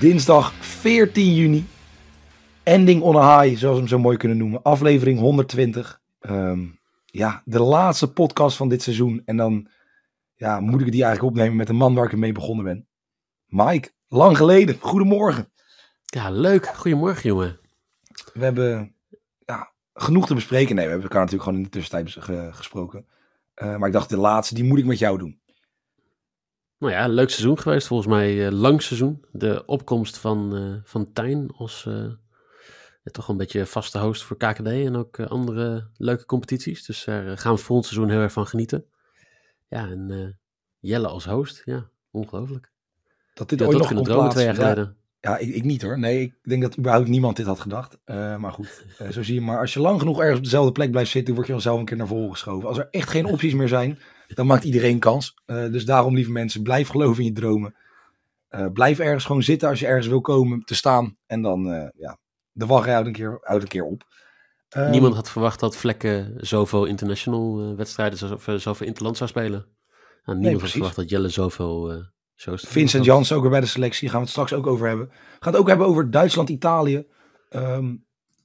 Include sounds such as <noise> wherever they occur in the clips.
Dinsdag 14 juni. Ending on a high, zoals we hem zo mooi kunnen noemen. Aflevering 120. Ehm, ja, de laatste podcast van dit seizoen. En dan ja, moet ik die eigenlijk opnemen met de man waar ik mee begonnen ben. Mike, lang geleden. Goedemorgen. Ja, leuk. Goedemorgen, jongen. We hebben ja, genoeg te bespreken. Nee, we hebben elkaar natuurlijk gewoon in de tussentijd ge- gesproken. Eh, maar ik dacht, de laatste, die moet ik met jou doen. Nou ja, leuk seizoen geweest. Volgens mij eh, lang seizoen. De opkomst van, eh, van Tijn als eh, toch een beetje vaste host voor KKD en ook andere leuke competities. Dus daar gaan we volgend seizoen heel erg van genieten. Ja, en Jelle als host. Ja, ongelooflijk. Dat dit Ja, ooit dat nog dromen twee jaar geleden. Ja, ik, ik niet hoor. Nee, ik denk dat überhaupt niemand dit had gedacht. Maar goed, zo zie je maar. Als je lang genoeg ergens op dezelfde plek blijft zitten, word je vanzelf een keer naar voren geschoven. Als er echt geen opties meer zijn, dan maakt iedereen kans. Eh, dus daarom, lieve mensen, blijf geloven in je dromen. Eh, blijf ergens gewoon zitten als je ergens wil komen te staan. En dan, eh, ja, de wachtrij houdt een keer, houdt een keer op. Ehm, Niemand had verwacht dat Vlekken zoveel international wedstrijden, eh, zoveel interland zou spelen. Nou, niemand had verwacht dat Jelle zoveel shows Vincent Jans ook weer bij de selectie. Daar gaan we het straks ook over hebben. We gaan het ook hebben over Duitsland, Italië. Ehm,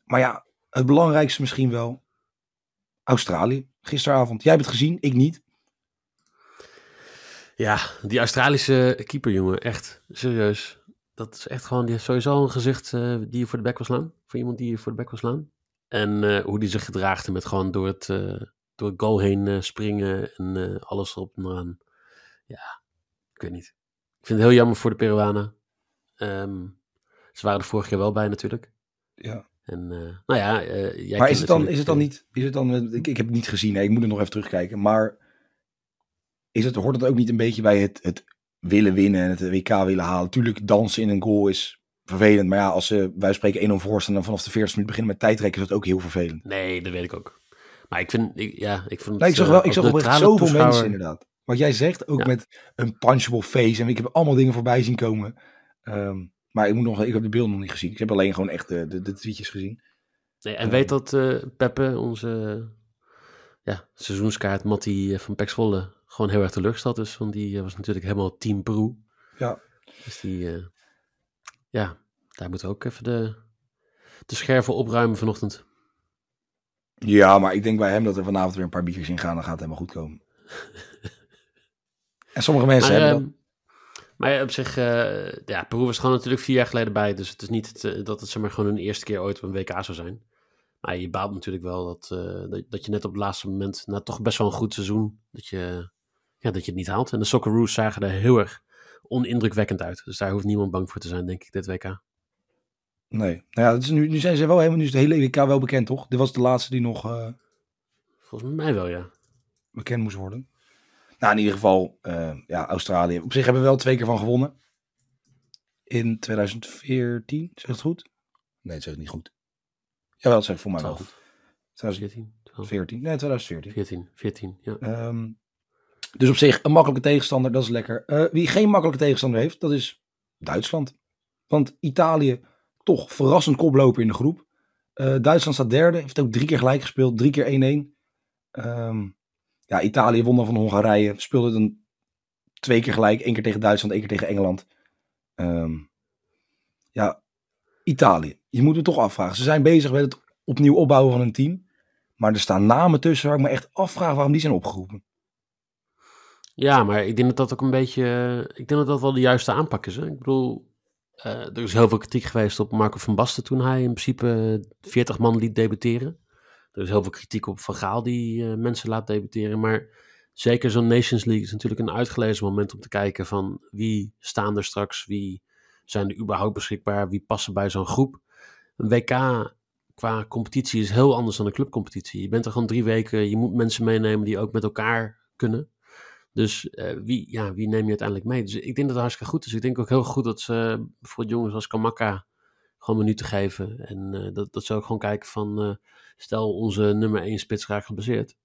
maar ja, het belangrijkste misschien wel. Australië, gisteravond. Jij hebt het gezien, ik niet. Ja, die Australische keeper, jongen, echt serieus. Dat is echt gewoon die heeft sowieso een gezicht eh, die je voor de bek wil slaan. Voor iemand die je voor de bek wil slaan. En eh, hoe die zich gedraagt met gewoon door het, eh, door het goal heen springen en alles erop en eraan. Ja, ik weet niet. Ik vind het heel jammer voor de Peruanen. Ehm, ze waren er vorig jaar wel bij natuurlijk. Ja. En nou ja, jij maar is het, dan, is het dan niet... Is het dan, ik, ik heb het niet gezien, hè. ik moet er nog even terugkijken. Maar is het, hoort het ook niet een beetje bij het, het willen winnen en het WK willen halen? Tuurlijk, dansen in een goal is vervelend. Maar ja, als ze, wij spreken 1-0 voor staan en vanaf de 40 minuut beginnen met tijdrekken, is dat ook heel vervelend. Nee, dat weet ik ook. Maar ik vind, ik, ja, ik vond Nee, ik het, zag eh, wel, ik zag neutrale zoveel toeschouwer- mensen inderdaad. Wat jij zegt, ook Ja. met een punchable face. En ik heb allemaal dingen voorbij zien komen. Ehm, maar ik, moet nog, ik heb de beelden nog niet gezien. Ik heb alleen gewoon echt de, de, de tweetjes gezien. Nee, en Ehm. weet dat eh, Peppe, onze ja, seizoenskaart Mattie eh, van Pax Volle, gewoon heel erg teleurgesteld is. Want die eh, was natuurlijk helemaal team Peru. Ja. Dus die, eh, ja, daar moeten we ook even de, de scherven opruimen vanochtend. Ja, maar ik denk bij hem dat er vanavond weer een paar biertjes in gaan. Dan gaat het helemaal goed komen. <laughs> en sommige mensen Maar, hebben ehm, maar op zich, eh, ja, Peru was gewoon natuurlijk vier jaar geleden bij. Dus het is niet het, dat het zeg maar, gewoon hun eerste keer ooit op een WK zou zijn. Maar je baalt natuurlijk wel dat, dat, dat je net op het laatste moment, na toch best wel een goed seizoen, dat je, ja, dat je het niet haalt. En de Socceroos zagen er heel erg onindrukwekkend uit. Dus daar hoeft niemand bang voor te zijn, denk ik, dit WK. Nee. Nou ja, is nu, nu zijn ze wel helemaal... Nu is de hele WK wel bekend, toch? Dit was de laatste die nog eh, Volgens mij wel, ja. bekend moest worden. Nou, in ieder geval, eh, ja, Australië. Op zich hebben we wel twee keer van gewonnen. In 2014, zeg ik het goed? Nee, dat zeg ik niet goed. Jawel, dat zeg voor mij wel 12, goed. 2014. 14, 12, Nee, 2014. 14, 14, ja. Ehm, dus op zich een makkelijke tegenstander, dat is lekker. Eh, wie geen makkelijke tegenstander heeft, dat is Duitsland. Want Italië, toch verrassend koploper in de groep. Eh, Duitsland staat derde, heeft ook drie keer gelijk gespeeld, drie keer 1-1. Ehm, ja, Italië won dan van Hongarije, speelde dan twee keer gelijk, één keer tegen Duitsland, één keer tegen Engeland. Ehm, ja, Italië. Je moet het toch afvragen. Ze zijn bezig met het opnieuw opbouwen van een team. Maar er staan namen tussen waar ik me echt afvraag waarom die zijn opgeroepen. Ja, maar ik denk dat dat ook een beetje. Ik denk dat dat wel de juiste aanpak is. Hè? Ik bedoel, eh, er is heel veel kritiek geweest op Marco van Basten toen hij in principe 40 man liet debuteren. Er is heel veel kritiek op Van Gaal die eh, mensen laat debuteren. Maar zeker zo'n Nations League is natuurlijk een uitgelezen moment om te kijken van wie staan er straks, wie zijn er überhaupt beschikbaar, wie passen bij zo'n groep. Een WK qua competitie is heel anders dan een clubcompetitie. Je bent er gewoon drie weken, je moet mensen meenemen die ook met elkaar kunnen. Dus eh, wie, ja, wie neem je uiteindelijk mee? Dus ik denk dat het hartstikke goed is. Ik denk ook heel goed dat ze bijvoorbeeld jongens als Kamaka gewoon minuten geven. En uh, dat, dat ze ook gewoon kijken van, uh, stel onze nummer 1 spits raakt gebaseerd.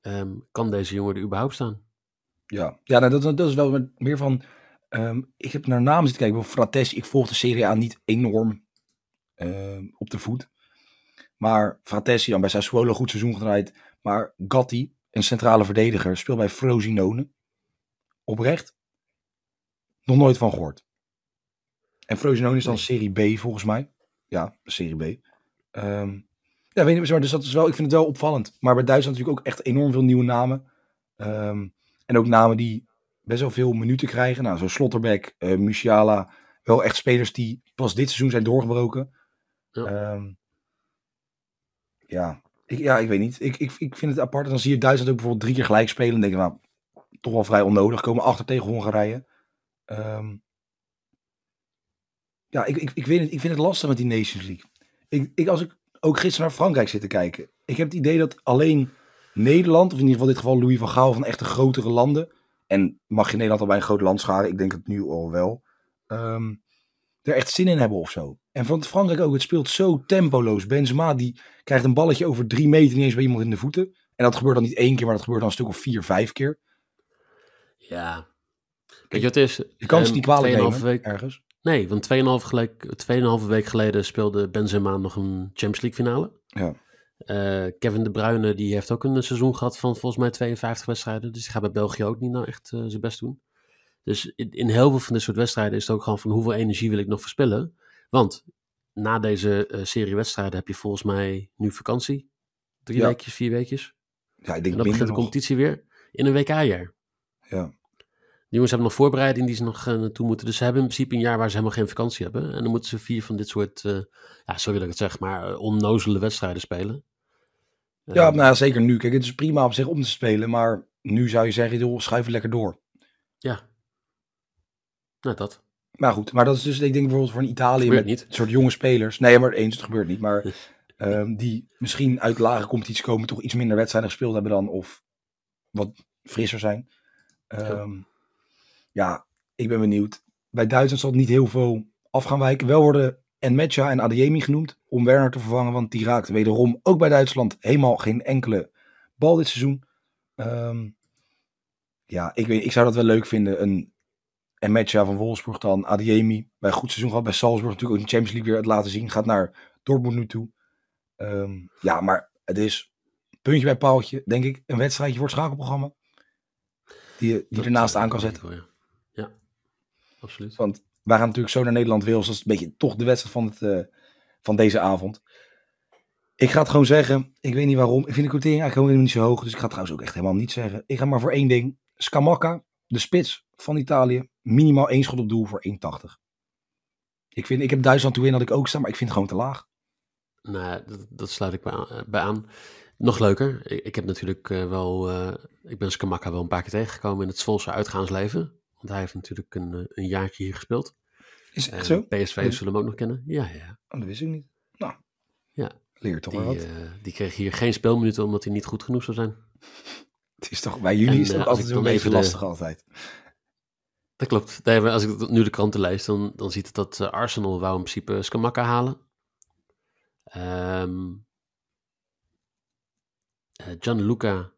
Um, kan deze jongen er überhaupt staan? Ja, ja nou, dat, dat is wel meer van, um, ik heb naar namen zitten kijken. Frates, ik volg de Serie A niet enorm uh, op de voet. Maar Fratessi dan bij Sassuolo goed seizoen gedraaid. Maar Gatti, een centrale verdediger, speelt bij Frosinone. Oprecht. Nog nooit van gehoord. En Frosinone is dan Serie B volgens mij. Ja, Serie B. Um, ja, weet niet, maar dus dat is wel, ik vind het wel opvallend. Maar bij Duitsland natuurlijk ook echt enorm veel nieuwe namen. Um, en ook namen die best wel veel minuten krijgen. Nou, zo Slotterbeck, uh, Musiala. Wel echt spelers die pas dit seizoen zijn doorgebroken. Ja, um, ja. Ik, ja, ik weet niet. Ik, ik, ik vind het apart. Dan zie je Duitsland ook bijvoorbeeld drie keer gelijk spelen. En denk je, nou, toch wel vrij onnodig. Komen achter tegen Hongarije. Um, ja, ik, ik, ik weet het. Ik vind het lastig met die Nations League. Ik, ik, als ik ook gisteren naar Frankrijk zit te kijken. Ik heb het idee dat alleen Nederland, of in ieder geval dit geval Louis van Gaal van echte grotere landen. En mag je Nederland al bij een groot land scharen? Ik denk het nu al wel. Um, er echt zin in hebben of zo. En van Frankrijk ook, het speelt zo tempoloos. Benzema die krijgt een balletje over drie meter niet eens bij iemand in de voeten. En dat gebeurt dan niet één keer, maar dat gebeurt dan een stuk of vier, vijf keer. Ja. Je wat is? Je kan het niet kwalijk nemen, week... ergens. Nee, want 2,5 gelijk, week geleden speelde Benzema nog een Champions League finale. Ja. Uh, Kevin De Bruyne die heeft ook een seizoen gehad van volgens mij 52 wedstrijden. Dus die gaat bij België ook niet nou echt uh, zijn best doen. Dus in, in, heel veel van dit soort wedstrijden is het ook gewoon van hoeveel energie wil ik nog verspillen. Want na deze uh, serie wedstrijden heb je volgens mij nu vakantie. Drie ja. weekjes, vier weekjes. Ja, ik denk en dan begint de competitie weer in een WK-jaar. Ja. De jongens hebben nog voorbereiding die ze nog uh, naartoe moeten. Dus ze hebben in principe een jaar waar ze helemaal geen vakantie hebben. En dan moeten ze vier van dit soort, uh, ja, sorry dat ik het zeg, maar onnozele wedstrijden spelen. Ja, nou ja, zeker nu. Kijk, het is prima op zich om te spelen. Maar nu zou je zeggen, joh, schuif lekker door. Ja. Nou, dat. Maar goed, maar dat is dus, ik denk bijvoorbeeld voor een Italië met niet. een soort jonge spelers. Nee, maar eens, het gebeurt niet. Maar um, <laughs> die misschien uit lage competitie komen, toch iets minder wedstrijden gespeeld hebben dan. Of wat frisser zijn. Um, ja. ja, ik ben benieuwd. Bij Duitsland zal het niet heel veel af gaan wijken. Wel worden Enmetja en Adeyemi genoemd om Werner te vervangen. Want die raakt wederom ook bij Duitsland helemaal geen enkele bal dit seizoen. Um, ja, ik, weet, ik zou dat wel leuk vinden. Een en Matcha van Wolfsburg dan, Adiemi, bij een goed seizoen gehad bij Salzburg, natuurlijk ook in de Champions League weer het laten zien, gaat naar Dortmund nu toe. Um, ja, maar het is puntje bij paaltje, denk ik, een wedstrijdje voor het schakelprogramma. Die je ernaast aan kan zetten. Ja. ja, absoluut. Want wij gaan natuurlijk zo naar Nederland-Wales, dat is een beetje toch de wedstrijd van, het, uh, van deze avond. Ik ga het gewoon zeggen, ik weet niet waarom, ik vind de quotering eigenlijk helemaal niet zo hoog, dus ik ga het trouwens ook echt helemaal niet zeggen. Ik ga maar voor één ding, Scamacca, de spits van Italië, minimaal één schot op doel voor 1,80. Ik, vind, ik heb Duitsland toe in dat ik ook sta, maar ik vind het gewoon te laag. Nou, dat, dat sluit ik bij aan. Nog leuker, ik, ik heb natuurlijk uh, wel, uh, ik ben Skamaka wel een paar keer tegengekomen in het Zwolse uitgaansleven. Want hij heeft natuurlijk een, eh, een jaartje hier gespeeld. Is echt zo? PSV zullen hem ook nog kennen. Ja, ja. Oh, dat wist ik niet. Nou, ja. leer toch die, wel wat. Uh, die kreeg hier geen speelminuten omdat hij niet goed genoeg zou zijn. Het is toch, bij jullie en, is het uh, altijd zo'n beetje lastig altijd. Dat klopt. Nee, als ik nu de kranten lees, dan, dan ziet het dat uh, Arsenal wou in principe Skamaka halen. Um, uh, Gianluca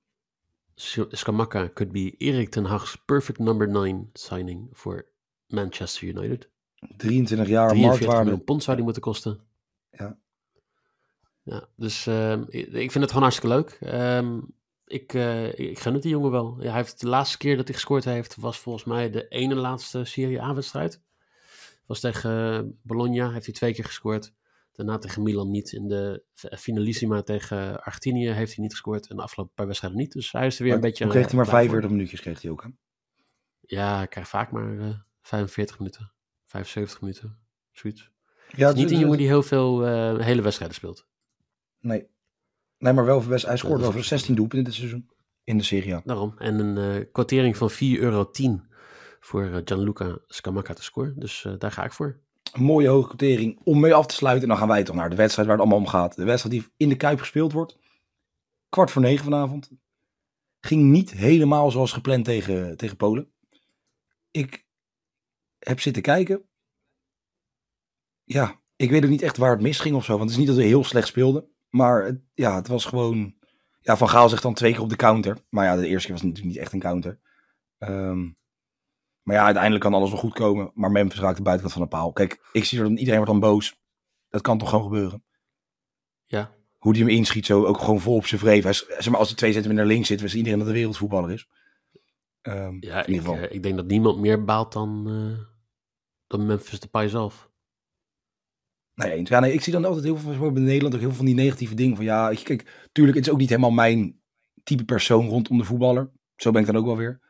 Skamaka could be Erik ten Hag's perfect number 9 signing voor Manchester United. 23 jaar marktwaarde. miljoen pond zou die moeten kosten. Ja. Ja, dus uh, ik vind het gewoon hartstikke leuk. Um, ik, uh, ik gun het die jongen wel. Ja, hij heeft de laatste keer dat hij gescoord heeft, was volgens mij de ene laatste Serie A-wedstrijd. Was tegen uh, Bologna, heeft hij twee keer gescoord. Daarna tegen Milan niet. In de finalissima tegen Argentinië heeft hij niet gescoord. En de afgelopen paar wedstrijden niet. Dus hij is er weer maar, een beetje... Hoe kreeg hij maar 45 minuutjes, kreeg hij ook, hè? Ja, hij krijgt vaak maar uh, 45 minuten. 75 minuten, zoiets. Ja, het is niet een jongen die heel veel hele wedstrijden speelt. Nee, Nee, maar wel best, hij scoort wel voor 16 doelpunten dit seizoen in de Serie A. Daarom. En een uh, kwartering van 4,10 euro voor uh, Gianluca Scamacca te scoren. Dus uh, daar ga ik voor. een mooie hoge quotering om mee af te sluiten. En dan gaan wij toch naar de wedstrijd waar het allemaal om gaat. De wedstrijd die in de Kuip gespeeld wordt. Kwart voor negen vanavond. Ging niet helemaal zoals gepland tegen, tegen Polen. Ik heb zitten kijken. Ja, ik weet ook niet echt waar het misging of zo. Want het is niet dat we heel slecht speelden. Maar het, ja, het was gewoon... Ja, Van Gaal zegt dan twee keer op de counter. Maar ja, de eerste keer was natuurlijk niet echt een counter. Ehm, maar ja, uiteindelijk kan alles wel goed komen. Maar Memphis raakt de buitenkant van de paal. Kijk, ik zie er dan, iedereen wordt dan boos. Dat kan toch gewoon gebeuren. Ja. Hoe die hem inschiet, zo ook gewoon vol op zijn vreef. Hij is, zeg maar, als hij twee centimeter naar links zit, wist iedereen dat de wereldvoetballer is. Ehm, Ja, in ieder ik, geval. eh, ik denk dat niemand meer baalt dan, eh, dan Memphis Depay zelf. Nee, eens. Ja, nee, ik zie dan altijd heel veel van in Nederland ook heel veel van die negatieve dingen. Van ja, je, kijk, tuurlijk, het is ook niet helemaal mijn type persoon rondom de voetballer. Zo ben ik dan ook wel weer.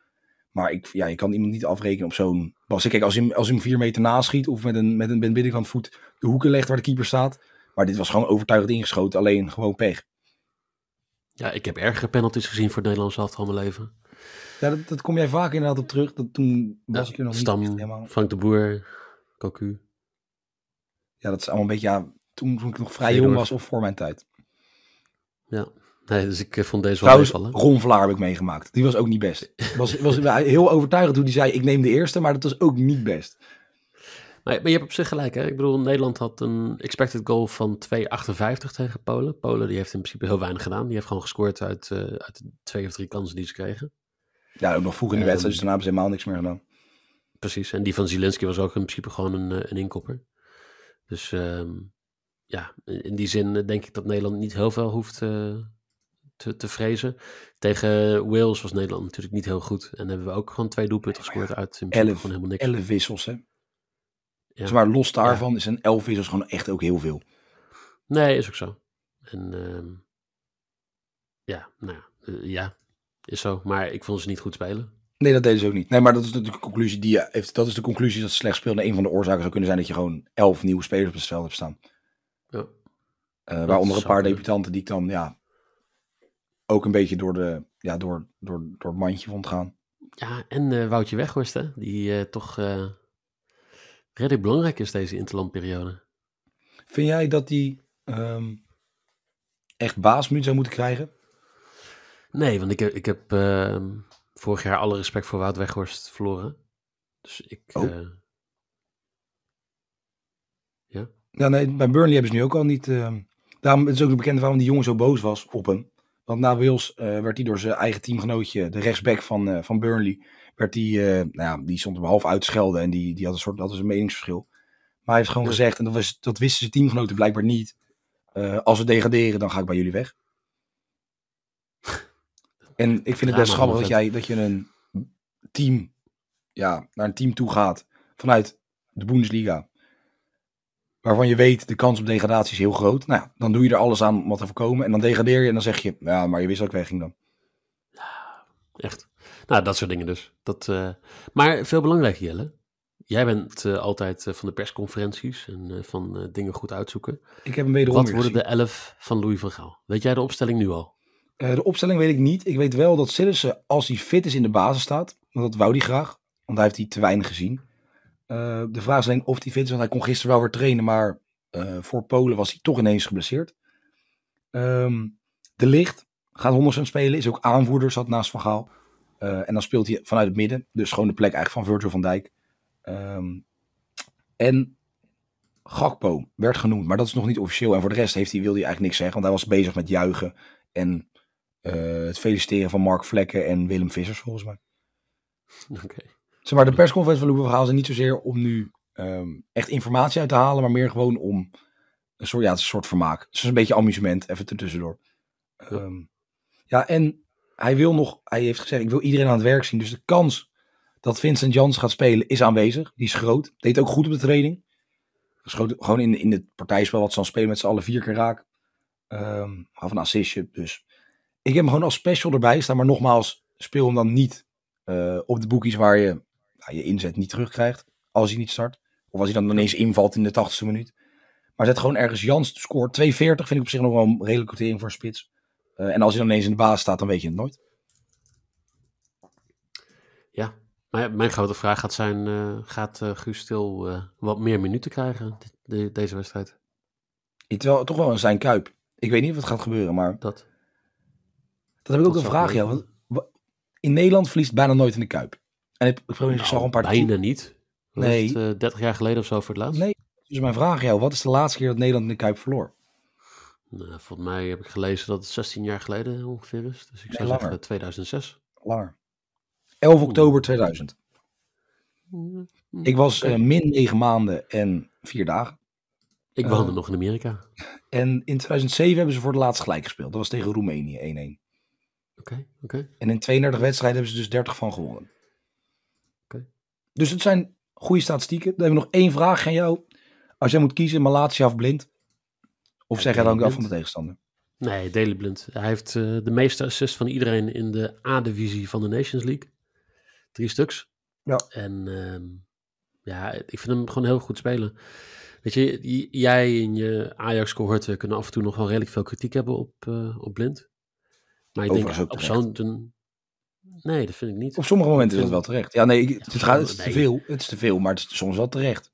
Maar ik, ja, je kan iemand niet afrekenen op zo'n bas. Kijk, als hij, hem- als hij hem vier meter naschiet of met een, met een binnenkant voet de hoeken legt waar de keeper staat. Maar dit was gewoon overtuigend ingeschoten, alleen gewoon pech. Ja, ik heb ergere penalties gezien voor het Nederlands elftal mijn leven. Ja, dat, dat kom jij vaak inderdaad op terug. Dat toen was Ja, ik er nog Stam, niet helemaal. Frank de Boer, Cocu. Ja, dat is allemaal een beetje, ja, toen, toen ik nog vrij jong was of voor mijn tijd. Ja, nee, dus ik eh, vond deze wel meevallen. Ron Vlaar heb ik meegemaakt. Die was ook niet best. <laughs> Was, was heel overtuigend toen hij zei, ik neem de eerste, maar dat was ook niet best. Maar, je hebt op zich gelijk, hè? Ik bedoel, Nederland had een expected goal van 2,58 tegen Polen. Polen die heeft in principe heel weinig gedaan. Die heeft gewoon gescoord uit, eh, uit de twee of drie kansen die ze kregen. Ja, ook nog vroeg in de Ehm, wedstrijd, dus daarna hebben ze helemaal niks meer gedaan. Precies, en die van Zielinski was ook in principe gewoon een, eh, een inkopper. Dus ehm, ja, in die zin eh, denk ik dat Nederland niet heel veel hoeft eh, te, te vrezen. Tegen Wales was Nederland natuurlijk niet heel goed. En hebben we ook gewoon twee doelpunten gescoord uit in Elf, gewoon helemaal niks. elf wissels, hè. Ja. Zeg maar, los daarvan is een elf wissels gewoon echt ook heel veel. Nee, is ook zo. En ehm, ja, nou ja, eh, ja, is zo. Maar ik vond ze niet goed spelen. Nee, dat deden ze ook niet. Nee, maar dat is natuurlijk de conclusie die je heeft. Dat is de conclusie dat ze slecht speelden. Een van de oorzaken zou kunnen zijn dat je gewoon elf nieuwe spelers op het veld hebt staan. Ja. Eh, waaronder een paar debutanten die ik dan, ja, ook een beetje door, de, ja, door, door, door het mandje vond gaan. Ja, en eh, Woutje Weghorst, hè, die eh, toch redelijk belangrijk is deze interlandperiode. Vind jij dat die ehm, echt baasmunt zou moeten krijgen? Nee, want ik heb, ik heb ehm, vorig jaar alle respect voor Wout Weghorst verloren. Dus ik... Oh. eh, ja, Ja, nee, bij Burnley hebben ze nu ook al niet. ehm, daarom is het ook bekend waarom die jongen zo boos was op hem. Want na Wales eh, werd hij door zijn eigen teamgenootje, de rechtsback van, eh, van Burnley, werd die, eh, nou ja, die stond hem half uit te schelden en die, die had een soort, dat was een meningsverschil. Maar hij heeft gewoon Ja. gezegd, en dat, was, dat wisten zijn teamgenoten blijkbaar niet, als we degraderen, dan ga ik bij jullie weg. <laughs> En ik vind het best grappig dat, jij, dat je een team, ja, naar een team toe gaat vanuit de Bundesliga waarvan je weet de kans op degradatie is heel groot. Nou ja, dan doe je er alles aan om wat te voorkomen. En dan degradeer je en dan zeg je, ja, maar je wist dat ik wegging dan. echt. Nou, dat soort dingen dus. Dat, eh, maar veel belangrijker, Jelle. Jij bent eh, altijd eh, van de persconferenties en van dingen goed uitzoeken. Ik heb hem wederom Wat worden gezien. de elf van Louis van Gaal? Weet jij de opstelling nu al? Eh, de opstelling weet ik niet. Ik weet wel dat Sillissen, als hij fit is, in de basis staat. Want dat wou hij graag. Want hij heeft hij te weinig gezien. Eh, de vraag is alleen of hij fit is. Want hij kon gisteren wel weer trainen. Maar eh, voor Polen was hij toch ineens geblesseerd. Ehm, de Licht gaat 100% spelen. Is ook aanvoerder, zat naast Van Gaal. En dan speelt hij vanuit het midden. Dus gewoon de plek eigenlijk van Virgil van Dijk. Ehm, en Gakpo werd genoemd. Maar dat is nog niet officieel. En voor de rest heeft hij, wilde hij eigenlijk niks zeggen. Want hij was bezig met juichen. En het feliciteren van Mark Vlekken en Willem Vissers, volgens mij. Oké. Zeg maar, de persconferentie van Louis van Gaal is niet zozeer om nu ehm, echt informatie uit te halen, maar meer gewoon om een soort, ja, het is een soort vermaak. Dus het is een beetje amusement, even tussendoor. Ehm, ja, en hij wil nog, hij heeft gezegd, ik wil iedereen aan het werk zien. Dus de kans dat Vincent Jans gaat spelen is aanwezig. Die is groot. Deed ook goed op de training. Schoot gewoon in, in het partijspel wat ze dan spelen met z'n allen vier keer raak. Ehm gaf een assistje. Dus ik heb hem gewoon als special erbij staan. Maar nogmaals, speel hem dan niet eh, op de boekies waar je nou, je inzet niet terugkrijgt. Als hij niet start. Of als hij dan ineens invalt in de 80ste minuut. Maar zet gewoon ergens Jans scoort 2,40 vind ik op zich nog wel een redelijke quotering voor een spits. Eh, en als hij dan ineens in de baas staat, dan weet je het nooit. Ja, Maar mijn grote vraag gaat zijn, eh, gaat Guus Stil wat meer minuten krijgen de- deze wedstrijd? Het wel, toch wel een zijn kuip. Ik weet niet of het gaat gebeuren, maar Dat, dat heb ik ook een vraag. Ja, want wa- in Nederland verliest bijna nooit in de kuip. En ik, ik, ik zag al een paar Nou, bijna niet. Was Nee. het, eh, 30 jaar geleden of zo voor het laatst? Nee. Dus mijn vraag jou, wat is de laatste keer dat Nederland in de kuip verloor? Nou, volgens mij heb ik gelezen dat het 16 jaar geleden ongeveer is. Dus ik Nee, zou langer. zeggen 2006. Langer. 11 oktober 2000. Ik was eh, min 9 maanden en 4 dagen. Ik eh, woonde nog in Amerika. En in 2007 hebben ze voor het laatst gelijk gespeeld. Dat was tegen Roemenië 1-1. Oké, oké. En in 32 wedstrijden hebben ze dus 30 van gewonnen. Oké. Dus het zijn goede statistieken. Dan hebben we nog één vraag aan jou. Als jij moet kiezen, Malatia of Blind? Of Ja, zeg jij dan af Blind. van de tegenstander? Nee, Daley Blind. Hij heeft eh, de meeste assists van iedereen in de A-divisie van de Nations League. Drie stuks. Ja. En ehm, ja, ik vind hem gewoon heel goed spelen. Weet je, jij en je Ajax-cohorten kunnen af en toe nog wel redelijk veel kritiek hebben op, eh, op Blind. Maar ik denk Overigens op zo'n... Nee, dat vind ik niet. Op sommige momenten is vind- wel terecht. Ja, nee, het, Ja, gaat, het is te veel. Het is te veel, maar het is soms wel terecht.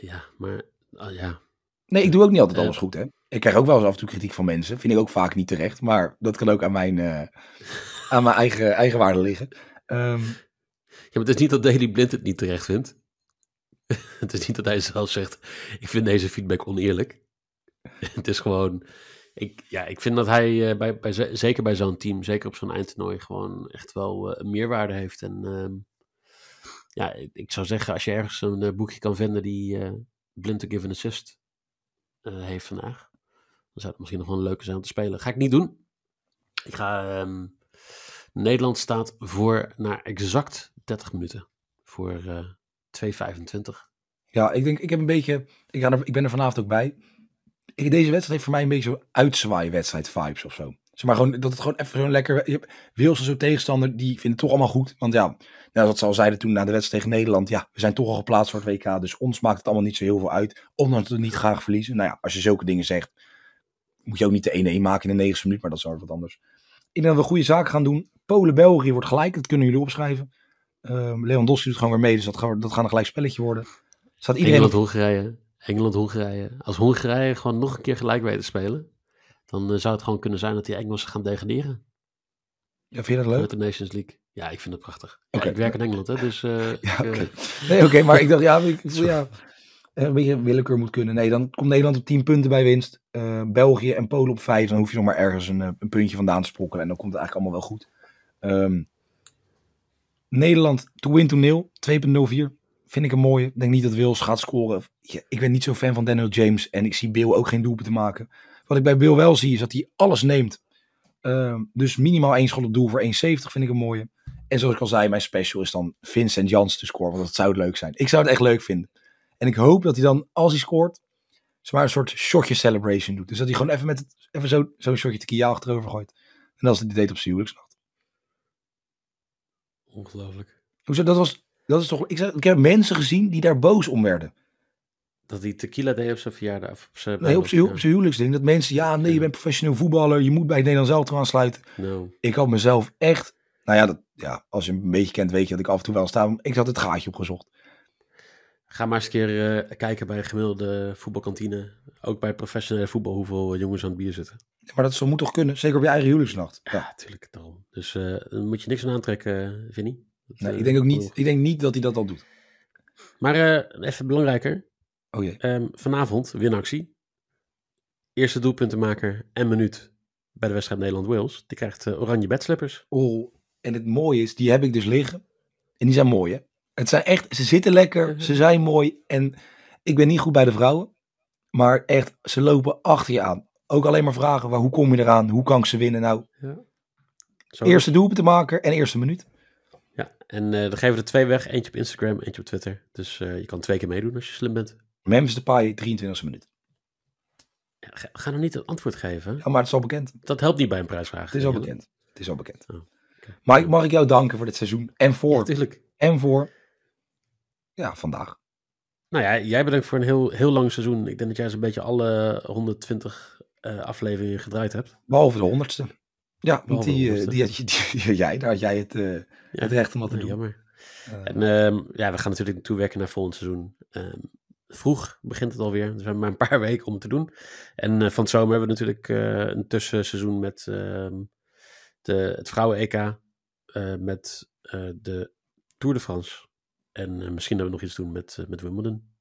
Ja, maar... ah, ja, Nee, ik doe ook niet altijd Eh. alles goed, hè. Ik krijg ook wel eens af en toe kritiek van mensen. Vind ik ook vaak niet terecht. Maar dat kan ook aan mijn, eh, <laughs> aan mijn eigen, eigen waarde liggen. Ehm, Ja, maar het is niet dat Daley Blind het niet terecht vindt. <laughs> het is niet dat hij zelf zegt, ik vind deze feedback oneerlijk. <laughs> het is gewoon, ik, ja, ik vind dat hij eh, bij, bij, ze- zeker bij zo'n team, zeker op zo'n eindtoernooi, gewoon echt wel eh, een meerwaarde heeft. En ehm, ja, ik, zou zeggen, als je ergens een eh, boekje kan vinden die eh Blind to give an assist heeft vandaag, dan zou het misschien nog wel een leuke zijn om te spelen. Ga ik niet doen. Ik ga... ehm, Nederland staat voor naar exact 30 minuten. Voor eh 2,25. ja, ik denk, ik heb een beetje... Ik, ga er, ik ben er vanavond ook bij. Ik, deze wedstrijd heeft voor mij een beetje zo uitzwaaien wedstrijd vibes of zo. Zeg maar gewoon, dat het gewoon even zo'n lekker... Je hebt Wils zo'n tegenstander, die vindt het toch allemaal goed. Want ja, nou, wat ze al zeiden toen na de wedstrijd tegen Nederland. Ja, we zijn toch al geplaatst voor het WK. Dus ons maakt het allemaal niet zo heel veel uit. Ondanks dat we niet graag verliezen. Nou ja, als je zulke dingen zegt, moet je ook niet de 1-1 maken in de 90 minuut. Maar dat is wel wat anders. Ik denk dat we goede zaken gaan doen. Polen-België wordt gelijk. Dat kunnen jullie opschrijven. Ehm Lewandowski doet gewoon weer mee. Dus dat, gaat- dat gaat een gelijk spelletje worden. Staat iedereen Engeland-Hongarije. Engeland-Hongarije. Als Hongarije gewoon nog een keer gelijk weet te spelen. Dan eh, zou het gewoon kunnen zijn dat die Engelsen gaan degraderen. Ja, vind je dat leuk? Uit de Nations League. Ja, ik vind het prachtig. Ja, Oké. ik werk in Engeland, hè, dus... eh, <laughs> Ja, ik, eh, oké. Nee, oké, maar ik dacht, ja, ik, ja, een beetje willekeur moet kunnen. Nee, dan komt Nederland op 10 punten bij winst. België en Polen op 5. Dan hoef je nog maar ergens een, een puntje vandaan te sprokkelen. En dan komt het eigenlijk allemaal wel goed. Ehm, Nederland to win to nil. 2.04. Vind ik een mooie. Ik denk niet dat Wils gaat scoren. Ja, ik ben niet zo'n fan van Daniel James. En ik zie Bill ook geen doelpunt te maken. Wat ik bij Bill wel zie is dat hij alles neemt. Ehm, dus minimaal één schot op doel voor 1,70 vind ik een mooie. En zoals ik al zei, mijn special is dan Vincent Jans te scoren. Want dat zou het leuk zijn. Ik zou het echt leuk vinden. En ik hoop dat hij dan, als hij scoort, zomaar een soort shotje celebration doet. Dus dat hij gewoon even met het, even zo, zo'n shotje tequila achterover gooit. En dat is het deed op zijn huwelijksnacht. Ongelooflijk. Hoezo, dat was, dat is toch, ik, zeg, ik heb mensen gezien die daar boos om werden. Dat die tequila deed op zijn verjaardag. Of op zijn Nee, op zijn, op zijn huwelijksding. Dat mensen, ja, nee, je bent professioneel voetballer. Je moet bij het Nederlands elftal aansluiten. Nou, Ik had mezelf echt, nou ja, dat, ja, als je me een beetje kent, weet je dat ik af en toe wel sta. Ik had het gaatje opgezocht. Ga maar eens een keer eh, kijken bij een gemiddelde voetbalkantine. Ook bij professionele voetbal hoeveel jongens aan het bier zitten. Maar dat zo moet toch kunnen? Zeker op je eigen huwelijksnacht. Ja. Ja, natuurlijk. Daarom. Dus eh dan moet je niks aan aantrekken, Vinnie. Nee, eh, ik denk ook niet, ik denk niet dat hij dat al doet. Maar eh, even belangrijker. Oh jee. Ehm, vanavond winactie. Eerste doelpuntenmaker en minuut bij de wedstrijd Nederland-Wales. Die krijgt eh, oranje bedslippers. Oh, en het mooie is, die heb ik dus liggen. En die zijn mooi, hè? Het zijn echt, ze zitten lekker, ze zijn mooi. En ik ben niet goed bij de vrouwen. Maar echt, ze lopen achter je aan. Ook alleen maar vragen, waar, hoe kom je eraan? Hoe kan ik ze winnen? Nou, Zo. eerste doelpunt te maken en eerste minuut. Ja, en eh, dan geven we er twee weg. Eentje op Instagram, eentje op Twitter. Dus eh, je kan twee keer meedoen als je slim bent. Memphis Depay, 23e minuut. Ja, ga, ga nou niet het antwoord geven. Ja, maar het is al bekend. Dat helpt niet bij een prijsvraag. Het is al bekend. Het is al bekend. Oh. Maar ik- mag ik jou danken voor dit seizoen. En Ja, voor, natuurlijk. en voor, ja, vandaag. Nou ja, jij bedankt voor een heel, heel lang seizoen. Ik denk dat jij zo'n beetje alle 120 eh, afleveringen gedraaid hebt. Behalve de honderdste. Ja, want die, eh, die, had <laughs> die, had jij. Daar had jij het, eh, Ja, het recht om dat te doen. jammer. En ehm, ja, we gaan natuurlijk toewerken naar volgend seizoen. Ehm, vroeg begint het alweer. Dus we hebben maar een paar <laughs> weken om het te doen. En uh, van zomer hebben we natuurlijk uh, een tussenseizoen met ehm, de, het vrouwen-EK. Uh, met de Tour de France. En misschien hebben we nog iets doen met, met Wimbledon.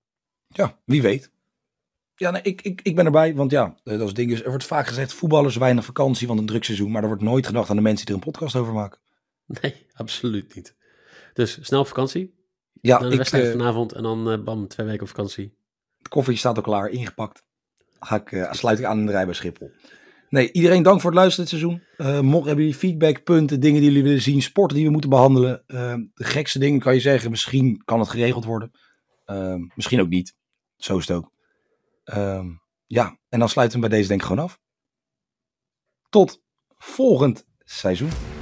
Ja, wie weet. Ja, nee, ik, ik, ik ben erbij, want ja, dat is ding is, er wordt vaak gezegd voetballers weinig vakantie van een drugseizoen, maar er wordt nooit gedacht aan de mensen die er een podcast over maken. Nee, <laughs> absoluut niet. Dus snel op vakantie. Ja, dan de wedstrijd vanavond en dan uh, bam, twee weken op vakantie. Het koffertje staat al klaar, ingepakt. Ga ik, uh, sluit ik aan in de rij bij Schiphol. Nee, iedereen dank voor het luisteren dit seizoen. Uh, mocht hebben jullie feedback, punten, dingen die jullie willen zien, sporten die we moeten behandelen. de gekste dingen kan je zeggen, misschien kan het geregeld worden. misschien ook niet. Zo is het ook. Ehm, ja, en dan sluiten we bij deze denk ik gewoon af. Tot volgend seizoen.